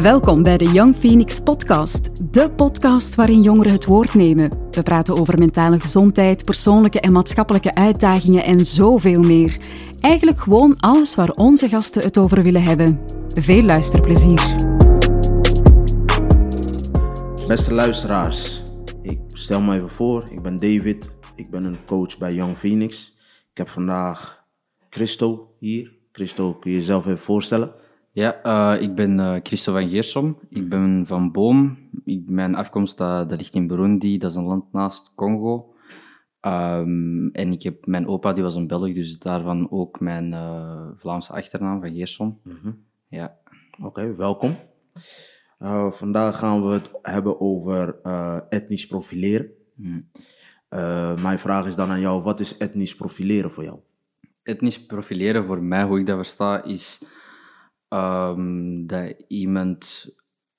Welkom bij de Young Phoenix Podcast, de podcast waarin jongeren het woord nemen. We praten over mentale gezondheid, persoonlijke en maatschappelijke uitdagingen en zoveel meer. Eigenlijk gewoon alles waar onze gasten het over willen hebben. Veel luisterplezier. Beste luisteraars, ik stel me even voor. Ik ben David. Ik ben een coach bij Young Phoenix. Ik heb vandaag Christo hier. Christo, kun je jezelf even voorstellen? Ja, uh, ik ben uh, Christo van Geersom. Ik ben van Boom. Ik, mijn afkomst dat, dat ligt in Burundi, dat is een land naast Congo. Um, en ik heb, mijn opa die was een Belg, dus daarvan ook mijn uh, Vlaamse achternaam van Geersom. Mm -hmm. Ja. Oké, okay, welkom. vandaag gaan we het hebben over etnisch profileren. Mm. mijn vraag is dan aan jou, wat is etnisch profileren voor jou? Etnisch profileren voor mij, hoe ik dat versta, is um, dat iemand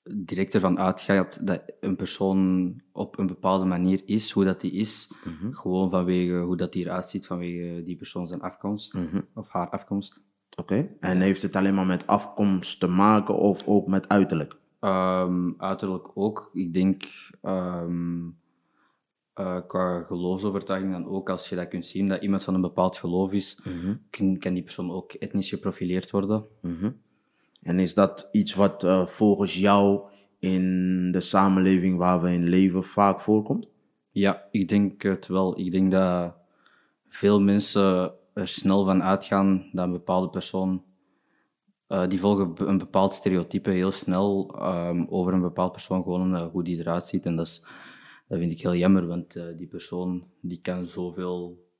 direct ervan uitgaat dat een persoon op een bepaalde manier is, hoe dat die is, mm -hmm. gewoon vanwege hoe dat die eruit ziet, vanwege die persoon zijn afkomst mm -hmm. of haar afkomst. Oké, okay. en heeft het alleen maar met afkomst te maken of ook met uiterlijk? Um, uiterlijk ook. Ik denk um, uh, qua geloofsovertuiging dan ook, als je dat kunt zien, dat iemand van een bepaald geloof is, mm -hmm. kan, kan, die persoon ook etnisch geprofileerd worden. En is dat iets wat uh, volgens jou in de samenleving waar we in leven vaak voorkomt? Ja, ik denk het wel. Ik denk dat veel mensen er snel van uitgaan dat een bepaalde persoon, uh, die volgen een bepaald stereotype heel snel um, over een bepaald persoon, gewoon uh, hoe die eruit ziet. En dat, is, dat vind ik heel jammer, want die persoon die kan zoveel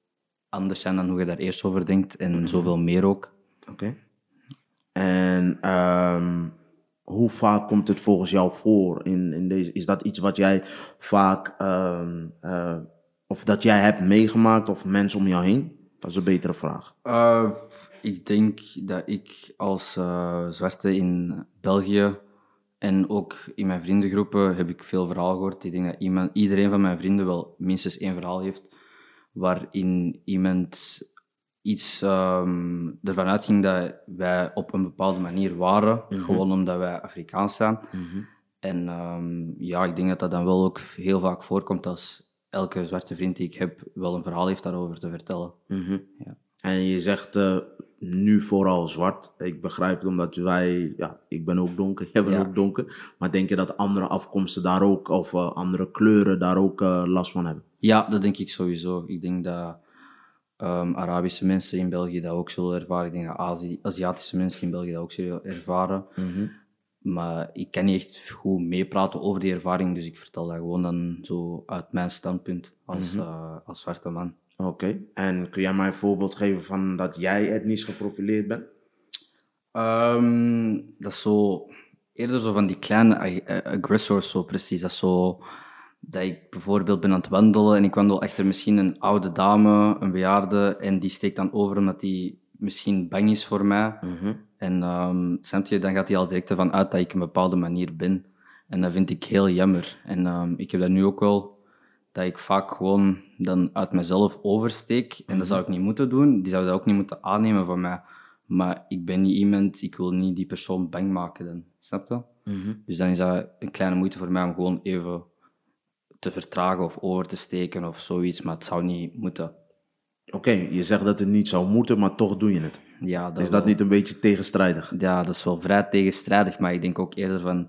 anders zijn dan hoe je daar eerst over denkt en mm -hmm. zoveel meer ook. Oké. Okay. En um, hoe vaak komt het volgens jou voor in, in deze? Is dat iets wat jij vaak, um, uh, of dat jij hebt meegemaakt of mensen om jou heen? Dat is een betere vraag. Uh, ik denk dat ik als uh, zwarte in België en ook in mijn vriendengroepen heb ik veel verhalen gehoord. Ik denk dat iemand, iedereen van mijn vrienden wel minstens één verhaal heeft waarin iemand iets um, ervan uitging dat wij op een bepaalde manier waren, mm -hmm. gewoon omdat wij Afrikaans zijn. Mm -hmm. En um, ja, ik denk dat dat dan wel ook heel vaak voorkomt als elke zwarte vriend die ik heb wel een verhaal heeft daarover te vertellen. Mm -hmm. ja. En je zegt uh, nu vooral zwart. Ik begrijp het omdat wij, ja, ik ben ook donker, jij bent ja. ook donker. Maar denk je dat andere afkomsten daar ook, of uh, andere kleuren daar ook uh, last van hebben? Ja, dat denk ik sowieso. Ik denk dat um, Arabische mensen in België dat ook zullen ervaren. Ik denk dat Azi Aziatische mensen in België dat ook zullen ervaren. Mm -hmm. Maar ik kan niet echt goed meepraten over die ervaring, dus ik vertel dat gewoon dan zo uit mijn standpunt als, mm -hmm. uh, als zwarte man. Oké, okay. en kun jij mij een voorbeeld geven van dat jij etnisch geprofileerd bent? Um, dat is zo eerder zo van die kleine aggressors, zo precies. Dat is zo dat ik bijvoorbeeld ben aan het wandelen en ik wandel achter misschien een oude dame, een bejaarde, en die steekt dan over omdat die misschien bang is voor mij. Mm -hmm. En um, je, dan gaat hij al direct ervan uit dat ik een bepaalde manier ben. En dat vind ik heel jammer. En um, ik heb dat nu ook wel, dat ik vaak gewoon dan uit mezelf oversteek. En dat zou ik niet moeten doen. Die zou dat ook niet moeten aannemen van mij. Maar ik ben niet iemand, ik wil niet die persoon bang maken dan. Snap je? Mm -hmm. Dus dan is dat een kleine moeite voor mij om gewoon even te vertragen of over te steken of zoiets, maar het zou niet moeten. Oké, okay, je zegt dat het niet zou moeten, maar toch doe je het. Ja, dat is dat niet een beetje tegenstrijdig? Ja, dat is wel vrij tegenstrijdig, maar ik denk ook eerder van,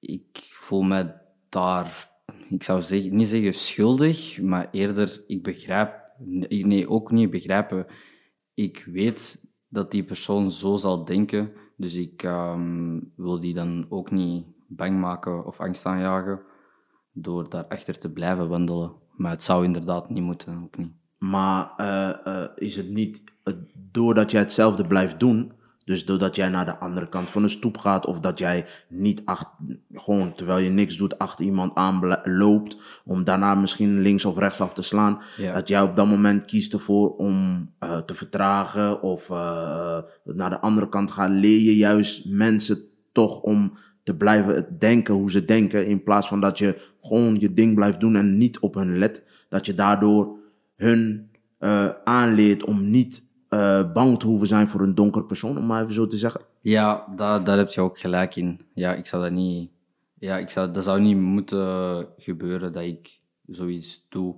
ik voel me daar, ik zou zeggen, niet zeggen schuldig, maar eerder, ik begrijp, nee, ook niet begrijpen. Ik weet dat die persoon zo zal denken, dus ik um, wil die dan ook niet bang maken of angst aanjagen door daarachter te blijven wandelen. Maar het zou inderdaad niet moeten, ook niet. Maar uh, uh, is het niet uh, doordat jij hetzelfde blijft doen, dus doordat jij naar de andere kant van de stoep gaat, of dat jij niet acht, gewoon terwijl je niks doet, achter iemand aanloopt, om daarna misschien links of rechts af te slaan, ja. dat jij op dat moment kiest ervoor om te vertragen of naar de andere kant te gaan, leer je juist mensen toch om te blijven denken hoe ze denken. In plaats van dat je gewoon je ding blijft doen en niet op hun let. Dat je daardoor hun uh, aanleert om niet eh, bang te hoeven zijn voor een donker persoon, om maar even zo te zeggen. Ja, daar, daar heb je ook gelijk in. Ja, ik zou dat niet... Ja, ik zou, dat zou niet moeten gebeuren dat ik zoiets doe.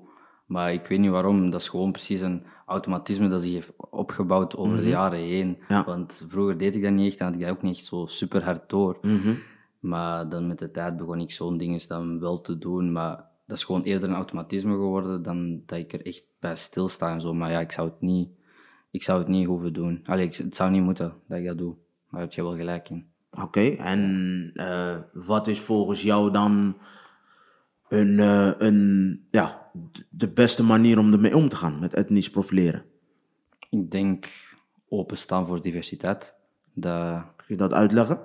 Maar ik weet niet waarom. Dat is gewoon precies een automatisme dat zich heeft opgebouwd over de jaren heen. Ja. Want vroeger deed ik dat niet echt en had ik dat ook niet echt zo super hard door. Mhm. Maar dan met de tijd begon ik zo'n dingen dan wel te doen. Maar dat is gewoon eerder een automatisme geworden dan dat ik er echt bij stilsta en zo. Maar ja, ik zou het niet, ik zou het niet hoeven doen. Allee, ik- het zou niet moeten dat ik dat doe. Daar heb je wel gelijk in. Oké, en eh, wat is volgens jou dan een, eh, een, ja, de beste manier om ermee om te gaan met etnisch profileren? Ik denk openstaan voor diversiteit. Dat, Kun je dat uitleggen?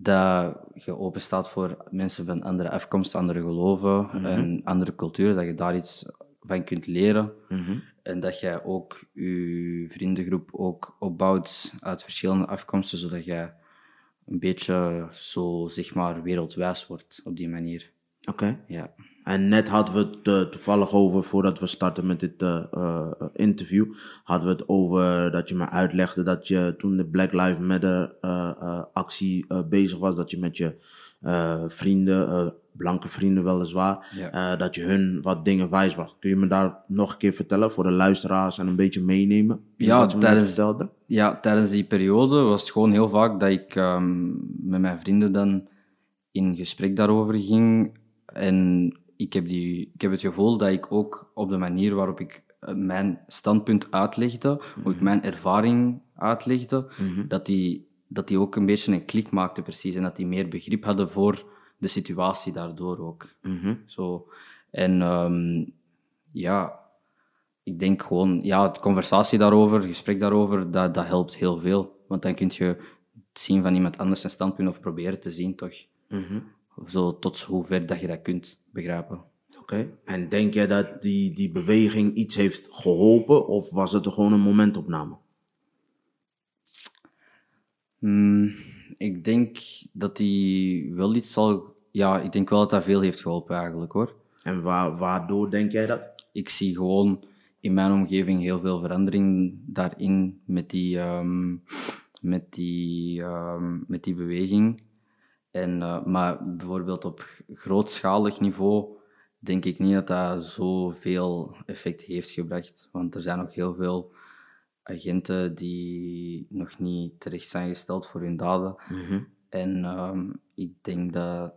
Dat je openstaat voor mensen van andere afkomst, andere geloven en andere culturen, dat je daar iets van kunt leren. En dat jij ook je vriendengroep ook opbouwt uit verschillende afkomsten, zodat jij een beetje zo, zeg maar, wereldwijs wordt op die manier. Oké. Ja. En net hadden we het eh, toevallig over, voordat we starten met dit eh, eh, interview, hadden we het over dat je me uitlegde dat je toen de Black Lives Matter actie bezig was, dat je met je vrienden, blanke vrienden weliswaar, Ja. dat je hun wat dingen wijsbracht. Kun je me daar nog een keer vertellen voor de luisteraars en een beetje meenemen? Ja, wat je tijdens- vertelde? Ja, tijdens die periode was het gewoon heel vaak dat ik ehm, met mijn vrienden dan in gesprek daarover ging. En ik heb, die, ik heb het gevoel dat ik ook op de manier waarop ik eh, mijn standpunt uitlegde, hoe ik mijn ervaring uitlegde, dat, die, dat die ook een beetje een klik maakte precies. En dat die meer begrip hadden voor de situatie daardoor ook. Mhm. Zo. En ehm, ja, ik denk gewoon, ja, de conversatie daarover, het gesprek daarover, dat, dat helpt heel veel. Want dan kun je het zien van iemand anders zijn standpunt of proberen te zien, toch? Mhm. Zo tot hoever dat je dat kunt begrijpen. Oké. En denk jij dat die, die beweging iets heeft geholpen of was het gewoon een momentopname? Hmm, ik denk dat die wel iets zal... Ja, ik denk wel dat dat veel heeft geholpen eigenlijk, hoor. En waar, waardoor denk jij dat? ik zie gewoon in mijn omgeving heel veel verandering daarin met die, ehm, met die, ehm, met die beweging. En, eh, maar bijvoorbeeld op grootschalig niveau denk ik niet dat dat zoveel effect heeft gebracht. Want er zijn nog heel veel agenten die nog niet terecht zijn gesteld voor hun daden. En ehm, ik denk dat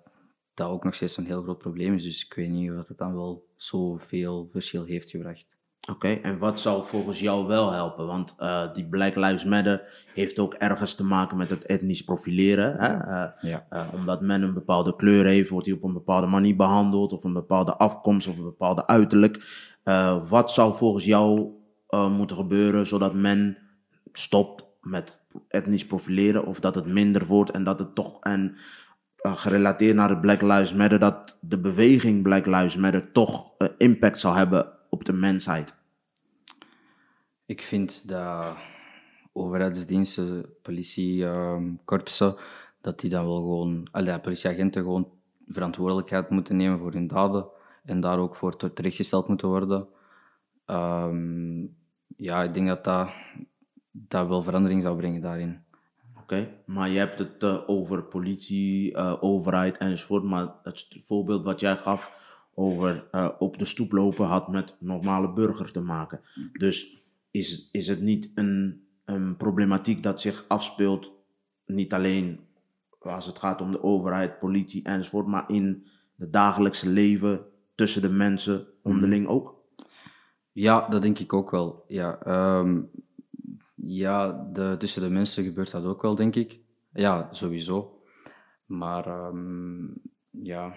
dat ook nog steeds een heel groot probleem is. Dus ik weet niet of het dan wel zoveel verschil heeft gebracht. Oké, en wat zou volgens jou wel helpen? Want eh, die Black Lives Matter heeft ook ergens te maken met het etnisch profileren. Hè? Eh, Ja. eh, omdat men een bepaalde kleur heeft, wordt hij op een bepaalde manier behandeld, of een bepaalde afkomst, of een bepaalde uiterlijk. Wat zou volgens jou moeten gebeuren zodat men stopt met etnisch profileren, of dat het minder wordt en dat het toch en gerelateerd naar de Black Lives Matter, dat de beweging Black Lives Matter toch impact zal hebben op de mensheid? Ik vind dat overheidsdiensten, politiekorpsen, dat die dan wel gewoon, allee, politieagenten gewoon verantwoordelijkheid moeten nemen voor hun daden en daar ook voor te- terechtgesteld moeten worden. Ehm, ja, ik denk dat dat, dat wel verandering zou brengen daarin. Oké, maar je hebt het eh, over politie, eh, overheid enzovoort. Maar het voorbeeld wat jij gaf over eh, op de stoep lopen had met normale burger te maken. Dus is, is het niet een, een problematiek dat zich afspeelt, niet alleen als het gaat om de overheid, politie enzovoort, maar in het dagelijkse leven tussen de mensen onderling ook? Ja, dat denk ik ook wel. Ja, ehm, ja de, tussen de mensen gebeurt dat ook wel, denk ik. Ja, sowieso. Maar ehm, ja,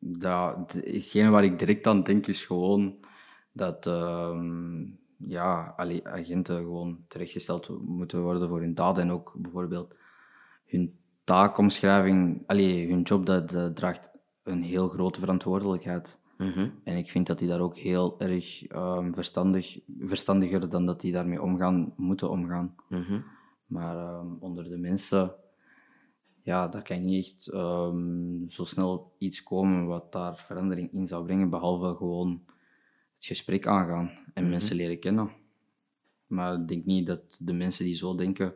dat, hetgene waar ik direct aan denk is gewoon dat ehm, ja, agenten gewoon terechtgesteld moeten worden voor hun daden en ook bijvoorbeeld hun taakomschrijving, allee, hun job, dat, dat draagt een heel grote verantwoordelijkheid. Mhm. En ik vind dat die daar ook heel erg ehm, verstandig, verstandiger dan dat die daarmee omgaan, moeten omgaan. Mhm. Maar ehm, onder de mensen, ja, daar kan niet echt ehm, zo snel iets komen wat daar verandering in zou brengen, behalve gewoon het gesprek aangaan en mensen leren kennen. Maar ik denk niet dat de mensen die zo denken,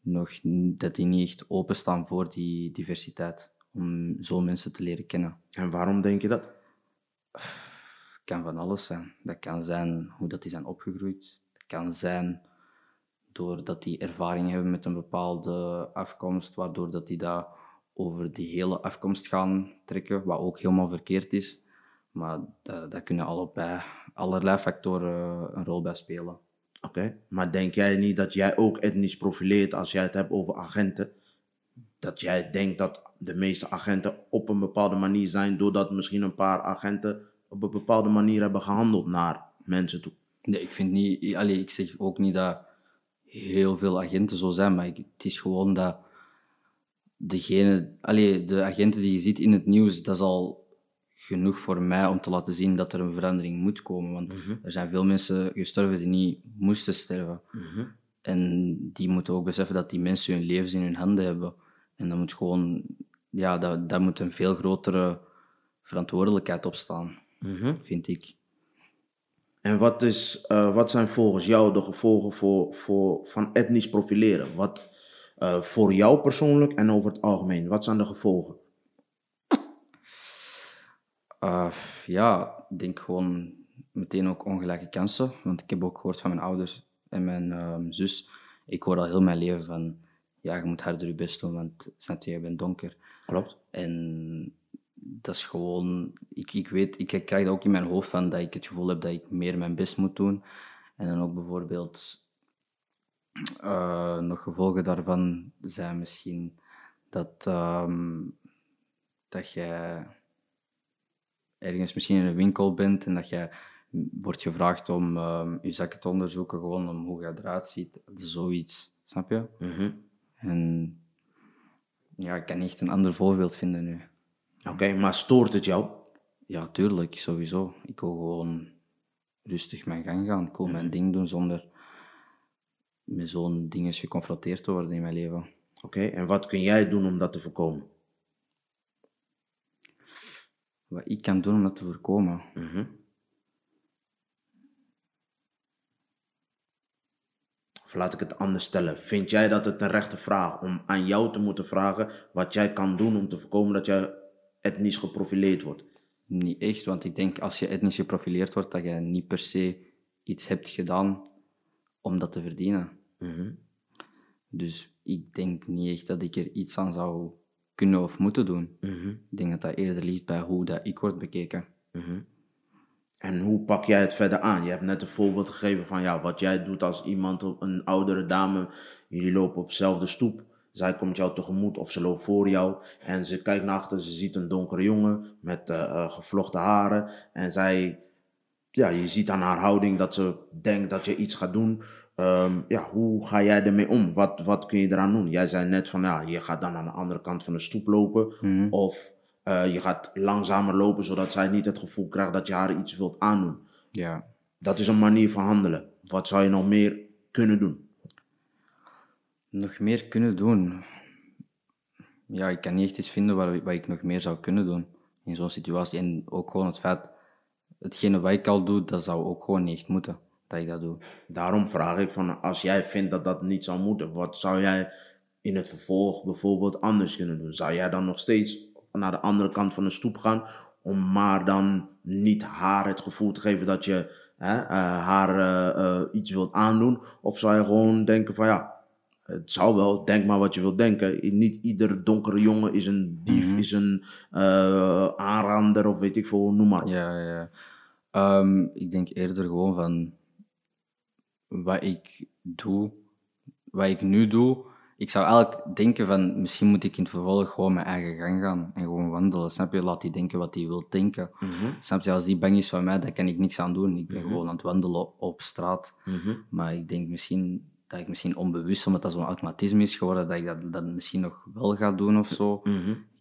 nog, dat die niet echt openstaan voor die diversiteit. Om zo mensen te leren kennen. En waarom denk je dat? Het kan van alles zijn. Dat kan zijn hoe dat die zijn opgegroeid. Het kan zijn doordat die ervaring hebben met een bepaalde afkomst, waardoor dat die dat over die hele afkomst gaan trekken, wat ook helemaal verkeerd is. Maar daar, daar kunnen allebei, allerlei factoren een rol bij spelen. Oké, maar denk jij niet dat jij ook etnisch profileert als jij het hebt over agenten? Dat jij denkt dat de meeste agenten op een bepaalde manier zijn, doordat misschien een paar agenten op een bepaalde manier hebben gehandeld naar mensen toe? Nee, ik vind niet... Allee, ik zeg ook niet dat heel veel agenten zo zijn, maar ik- het is gewoon dat degene... Allee, de agenten die je ziet in het nieuws, dat is al genoeg voor mij om te laten zien dat er een verandering moet komen. Want er zijn veel mensen gestorven die niet moesten sterven. En die moeten ook beseffen dat die mensen hun levens in hun handen hebben. En dan moet gewoon... Ja, daar, daar moet een veel grotere verantwoordelijkheid op staan, vind ik. En wat, is, eh, wat zijn volgens jou de gevolgen voor, voor, van etnisch profileren? Wat eh, voor jou persoonlijk en over het algemeen, wat zijn de gevolgen? Uh, ja, ik denk gewoon meteen ook ongelijke kansen. Want ik heb ook gehoord van mijn ouders en mijn ehm, zus. Ik hoor al heel mijn leven van, ja, je moet harder je best doen, want snap je, je bent donker. Klopt. En dat is gewoon, ik, ik weet, ik krijg dat ook in mijn hoofd van dat ik het gevoel heb dat ik meer mijn best moet doen. En dan ook bijvoorbeeld, eh, nog gevolgen daarvan zijn misschien dat, ehm, dat jij ergens misschien in een winkel bent en dat jij wordt gevraagd om ehm, je zakken te onderzoeken, gewoon om hoe je eruit ziet. Zoiets, snap je? Mhm. En ja, ik kan niet echt een ander voorbeeld vinden nu. Oké, maar stoort het jou? Ja, tuurlijk, sowieso. Ik wil gewoon rustig mijn gang gaan. Ik wil mijn ding doen zonder met zo'n dingen geconfronteerd te worden in mijn leven. Oké, en wat kun jij doen om dat te voorkomen? Wat ik kan doen om dat te voorkomen. Mhm. Of laat ik het anders stellen. Vind jij dat het een rechte vraag om aan jou te moeten vragen wat jij kan doen om te voorkomen dat jij etnisch geprofileerd wordt? Niet echt, want ik denk als je etnisch geprofileerd wordt, dat je niet per se iets hebt gedaan om dat te verdienen. Mhm. Dus ik denk niet echt dat ik er iets aan zou kunnen of moeten doen. Mhm. Ik denk dat dat eerder ligt bij hoe dat ik word bekeken. Mhm. En hoe pak jij het verder aan? Je hebt net een voorbeeld gegeven van ja, wat jij doet als iemand, een oudere dame, jullie lopen op dezelfde stoep. Zij komt jou tegemoet of ze loopt voor jou en ze kijkt naar achter, ze ziet een donkere jongen met eh, gevlochten haren. En zij, ja, je ziet aan haar houding dat ze denkt dat je iets gaat doen. Ehm, ja, hoe ga jij ermee om? Wat, wat kun je eraan doen? Jij zei net van ja, je gaat dan aan de andere kant van de stoep lopen. Of eh, je gaat langzamer lopen zodat zij niet het gevoel krijgt dat je haar iets wilt aandoen. Ja, Dat is een manier van handelen. Wat zou je nog meer kunnen doen? Nog meer kunnen doen. Ja, ik kan niet echt iets vinden waar, wat ik nog meer zou kunnen doen in zo'n situatie. En ook gewoon het feit, hetgene wat ik al doe, dat zou ook gewoon niet moeten dat ik dat doe. Daarom vraag ik van als jij vindt dat dat niet zou moeten, wat zou jij in het vervolg bijvoorbeeld anders kunnen doen? Zou jij dan nog steeds naar de andere kant van de stoep gaan om maar dan niet haar het gevoel te geven dat je hè, eh, haar eh, eh, iets wilt aandoen? Of zou je gewoon denken van ja, het zou wel, denk maar wat je wilt denken. Niet ieder donkere jongen is een dief, is een eh, aanrander of weet ik veel, noem maar op. Ja, ja. Ehm, ik denk eerder gewoon van wat ik doe, wat ik nu doe. Ik zou eigenlijk denken van misschien moet ik in het vervolg gewoon mijn eigen gang gaan en gewoon wandelen. Snap je? Laat die denken wat hij wil denken. Snap je? Als die bang is van mij, dan kan ik niks aan doen. Ik ben gewoon aan het wandelen op, op straat. Maar ik denk misschien dat ik misschien onbewust, omdat dat zo'n automatisme is geworden, dat ik dat, dat misschien nog wel ga doen of zo.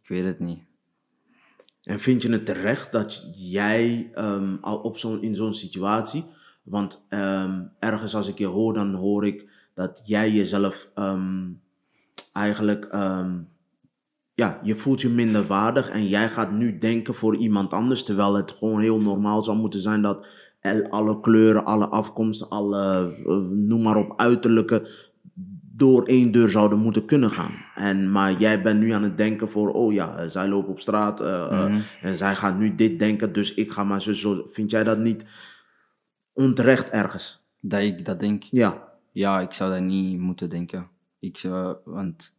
Ik weet het niet. En vind je het terecht dat jij ehm, al op zo'n in zo'n situatie, want ehm, ergens als ik je hoor, dan hoor ik dat jij jezelf ehm, eigenlijk, ja, je voelt je minder waardig en jij gaat nu denken voor iemand anders, terwijl het gewoon heel normaal zou moeten zijn dat alle kleuren, alle afkomsten, alle, eh, noem maar op, uiterlijke, door één deur zouden moeten kunnen gaan. En, maar jij bent nu aan het denken voor, oh ja, eh, zij lopen op straat eh, Mhm. en zij gaat nu dit denken, dus ik ga maar zo, zo. Vind jij dat niet onterecht ergens? Dat ik dat denk. Ja, Ja, ik zou dat niet moeten denken. Ik zou, want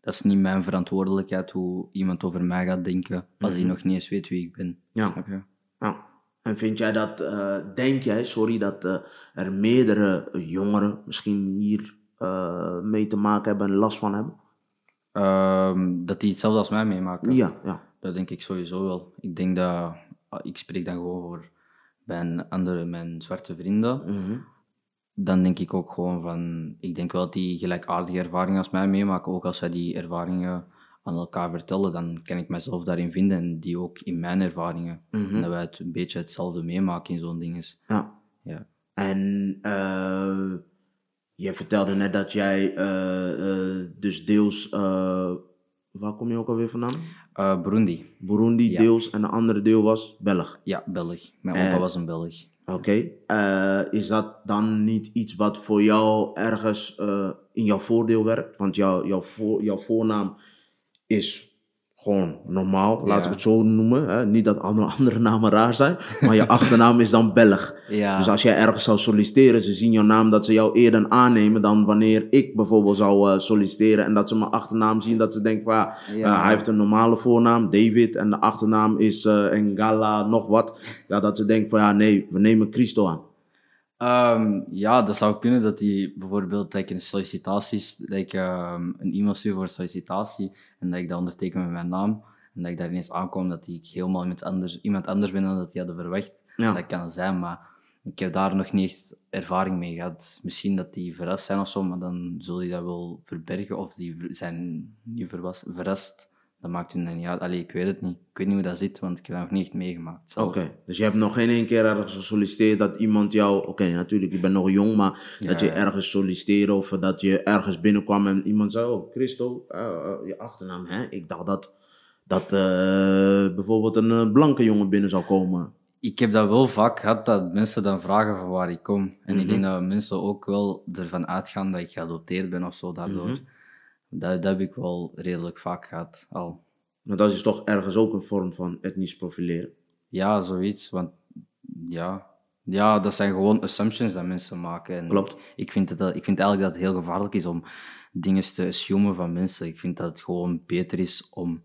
dat is niet mijn verantwoordelijkheid hoe iemand over mij gaat denken als hij nog niet eens weet wie ik ben. Ja. Snap je? Nou, en vind jij dat, eh, denk jij, sorry, dat eh, er meerdere jongeren misschien hier eh, mee te maken hebben en last van hebben? Ehm, dat die hetzelfde als mij meemaken. Ja, ja. Dat denk ik sowieso wel. Ik denk dat, ah, ik spreek dan gewoon voor mijn andere, mijn zwarte vrienden. Mhm. Dan denk ik ook gewoon van, ik denk wel dat die gelijkaardige ervaringen als mij meemaken. Ook als zij die ervaringen aan elkaar vertellen, dan kan ik mezelf daarin vinden en die ook in mijn ervaringen. Mhm. En dat wij het een beetje hetzelfde meemaken in zo'n dinges. ja. Ja. En eh, je vertelde net dat jij eh, eh, dus deels, waar kom je ook alweer vandaan? Burundi. Burundi Ja. deels en de andere deel was Belg. Ja, Belg. Mijn opa was een Belg. Oké, is dat dan niet iets wat voor jou ergens in jouw voordeel werkt? Want jouw, jouw, voor, jouw voornaam is gewoon normaal, laten Ja. we het zo noemen. Hè? Niet dat andere, andere namen raar zijn, maar je achternaam is dan Belg. Ja. Dus als jij ergens zou solliciteren, ze zien jouw naam dat ze jou eerder aannemen dan wanneer ik bijvoorbeeld zou eh, solliciteren en dat ze mijn achternaam zien, dat ze denken van ja, Ja. eh, hij heeft een normale voornaam, David, en de achternaam is eh Ngala, nog wat. Ja, dat ze denken van ja, nee, we nemen Christo aan. Ehm, ja, dat zou kunnen dat die bijvoorbeeld dat ik een sollicitatie, dat ik ehm, een e-mail stuur voor een sollicitatie en dat ik dat onderteken met mijn naam en dat ik daar ineens aankom dat ik helemaal iemand anders, iemand anders ben dan dat die hadden verwacht. Ja. Dat kan zijn, maar ik heb daar nog niet echt ervaring mee gehad. Misschien dat die verrast zijn of zo, maar dan zul je dat wel verbergen of die zijn niet verrast. Dat maakt hun dan niet uit. Allee, ik weet het niet. Ik weet niet hoe dat zit, want ik heb dat nog niet echt meegemaakt. Oké, dus je hebt nog geen één keer ergens gesolliciteerd dat iemand jou, oké, natuurlijk, je bent nog jong, maar dat je ergens solliciteerde of dat je ergens binnenkwam en iemand zei, oh, Christo, eh, eh, je achternaam, hè? Ik dacht dat, dat eh, bijvoorbeeld een blanke jongen binnen zou komen. Ik heb dat wel vaak gehad, dat mensen dan vragen van waar ik kom. En ik denk dat mensen ook wel ervan uitgaan dat ik geadopteerd ben of zo daardoor. Mhm. Dat, dat heb ik wel redelijk vaak gehad al. Maar dat is toch ergens ook een vorm van etnisch profileren. Ja, zoiets. Want ja, ja dat zijn gewoon assumptions dat mensen maken. En Klopt. Ik vind, dat- ik vind eigenlijk dat het heel gevaarlijk is om dingen te assumen van mensen. Ik vind dat het gewoon beter is om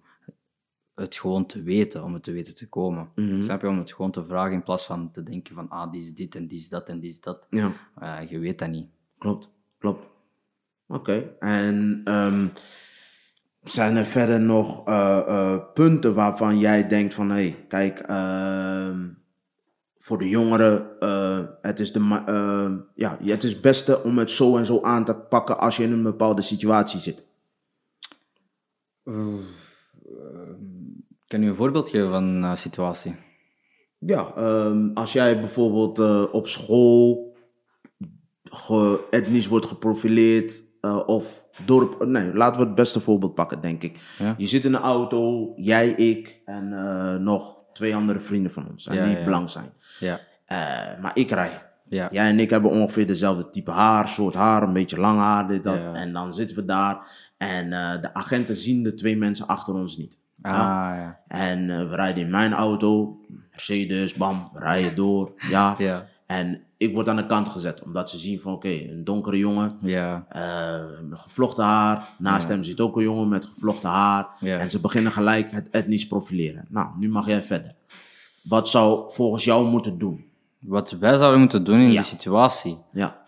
het gewoon te weten, om het te weten te komen. Mhm. Snap je? Om het gewoon te vragen in plaats van te denken van ah, die is dit en die is dat en die is dat. Ja. Eh, je weet dat niet. Klopt, klopt. Oké, en ehm, zijn er verder nog eh, eh, punten waarvan jij denkt van, hé, hey, kijk, ehm, voor de jongeren, eh, het, is de, ma- eh, ja, het is het beste om het zo en zo aan te pakken als je in een bepaalde situatie zit. Kan je een voorbeeld geven van een situatie? Ja, ehm, als jij bijvoorbeeld op school etnisch wordt geprofileerd eh, of dorp, nee, laten we het beste voorbeeld pakken, denk ik. Ja. Je zit in een auto, jij, ik en eh, nog twee andere vrienden van ons, en Ja, die ja. blank zijn. Ja. Eh, maar ik rij. Ja. Jij en ik hebben ongeveer dezelfde type haar, soort haar, een beetje lang haar, dit, dat. Ja. En dan zitten we daar en de agenten zien de twee mensen achter ons niet. Ah, ja. En we rijden in mijn auto, Mercedes, bam, we rijden door, ja. Ja. En ik word aan de kant gezet, omdat ze zien van, oké, een donkere jongen, Ja. eh, gevlochten haar. Naast hem zit ook een jongen met gevlochten haar. Ja. En ze beginnen gelijk het etnisch profileren. Nou, nu mag jij verder. Wat zou volgens jou moeten doen? Wat wij zouden moeten doen in Ja. die situatie? Ja,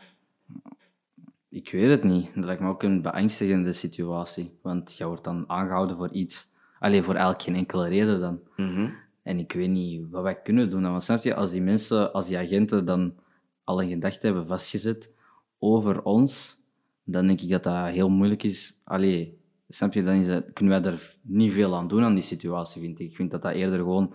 Ik weet het niet. Dat lijkt me ook een beangstigende situatie. Want je wordt dan aangehouden voor iets. Alleen voor eigenlijk geen enkele reden dan. Mhm. En ik weet niet wat wij kunnen doen. Want snap je, als die mensen, als die agenten dan al een gedachte hebben vastgezet over ons, dan denk ik dat dat heel moeilijk is. Allee, snap je, dan is dat, kunnen wij er niet veel aan doen aan die situatie, vind ik. Ik vind dat dat eerder gewoon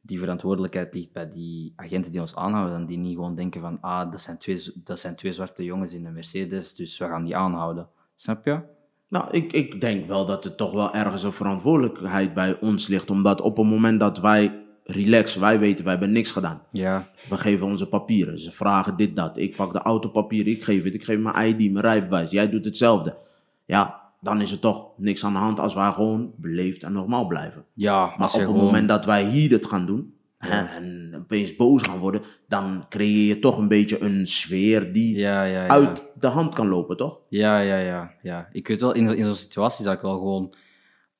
die verantwoordelijkheid ligt bij die agenten die ons aanhouden, dan die niet gewoon denken van, ah, dat zijn twee, dat zijn twee zwarte jongens in een Mercedes, dus we gaan die aanhouden. Snap je? Nou, ik, ik denk wel dat er toch wel ergens een verantwoordelijkheid bij ons ligt. Omdat op het moment dat wij relax, wij weten, wij hebben niks gedaan. Ja, We geven onze papieren. Ze vragen dit, dat. Ik pak de autopapieren, ik geef het. Ik geef mijn ID, mijn rijbewijs. Jij doet hetzelfde. Ja, dan is er toch niks aan de hand als wij gewoon beleefd en normaal blijven. ja Maar op het gewoon... moment dat wij hier dit gaan doen en opeens boos gaan worden, dan creëer je toch een beetje een sfeer die Ja, ja, ja. uit de hand kan lopen, toch? Ja, ja, ja, ja. Ik weet wel, in, in zo'n situatie zou ik wel gewoon,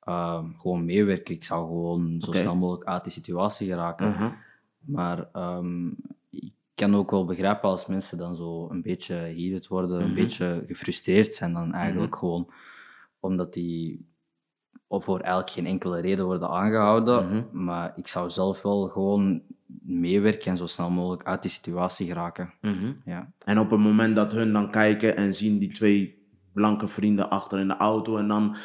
ehm, gewoon meewerken. Ik zou gewoon zo snel mogelijk uit die situatie geraken. Mhm. Maar ehm, ik kan ook wel begrijpen als mensen dan zo een beetje heated worden, een beetje gefrustreerd zijn dan eigenlijk gewoon. Omdat die of voor eigenlijk geen enkele reden worden aangehouden. Maar ik zou zelf wel gewoon meewerken en zo snel mogelijk uit die situatie geraken. Mhm. Ja. En op het moment dat hun dan kijken en zien die twee blanke vrienden achter in de auto en dan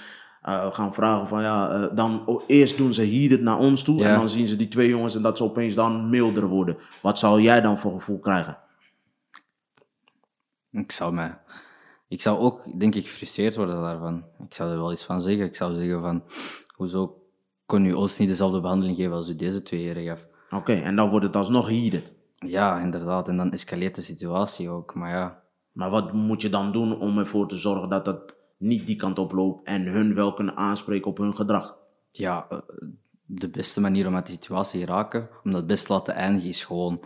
eh, gaan vragen van ja, eh, dan eerst doen ze hier het naar ons toe Ja. en dan zien ze die twee jongens en dat ze opeens dan milder worden. Wat zou jij dan voor gevoel krijgen? Ik zou mij... Ik zou ook, denk ik, gefrustreerd worden daarvan. Ik zou er wel iets van zeggen. Ik zou zeggen van, hoezo kon u ons niet dezelfde behandeling geven als u deze twee heren gaf? Oké, en dan wordt het alsnog heated. Ja, inderdaad. En dan escaleert de situatie ook. Maar ja, Maar wat moet je dan doen om ervoor te zorgen dat het niet die kant op loopt en hun wel kunnen aanspreken op hun gedrag? ja, eh, de beste manier om uit die situatie te raken, om dat best te laten eindigen, is gewoon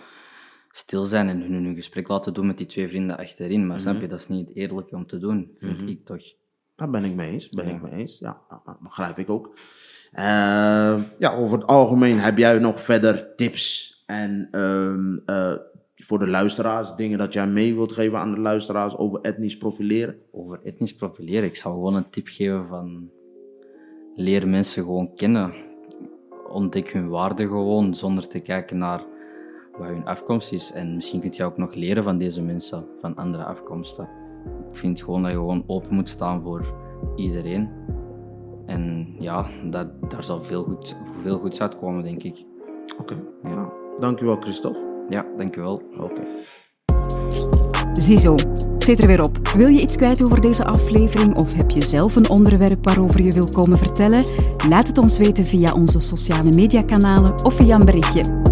stil zijn en hun een gesprek laten doen met die twee vrienden achterin. Maar snap je, dat is niet het eerlijke om te doen, vind ik toch. Daar ben ik mee eens. Ben Ja. ik mee eens. Ja, dat begrijp ik ook. Eh, ja, over het algemeen heb jij nog verder tips en ehm, eh, voor de luisteraars, dingen dat jij mee wilt geven aan de luisteraars over etnisch profileren? Over etnisch profileren, ik zou gewoon een tip geven van leer mensen gewoon kennen. Ontdek hun waarde gewoon, zonder te kijken naar wat hun afkomst is. En misschien kun je ook nog leren van deze mensen, van andere afkomsten. Ik vind gewoon dat je gewoon open moet staan voor iedereen. En ja, dat, daar zal veel, goed, veel goeds uitkomen, denk ik. Oké, nou, dankjewel Christophe. Ja, dankjewel. Oké. Ziezo, het zit er weer op. Wil je iets kwijt over deze aflevering of heb je zelf een onderwerp waarover je wil komen vertellen? Laat het ons weten via onze sociale mediakanalen of via een berichtje.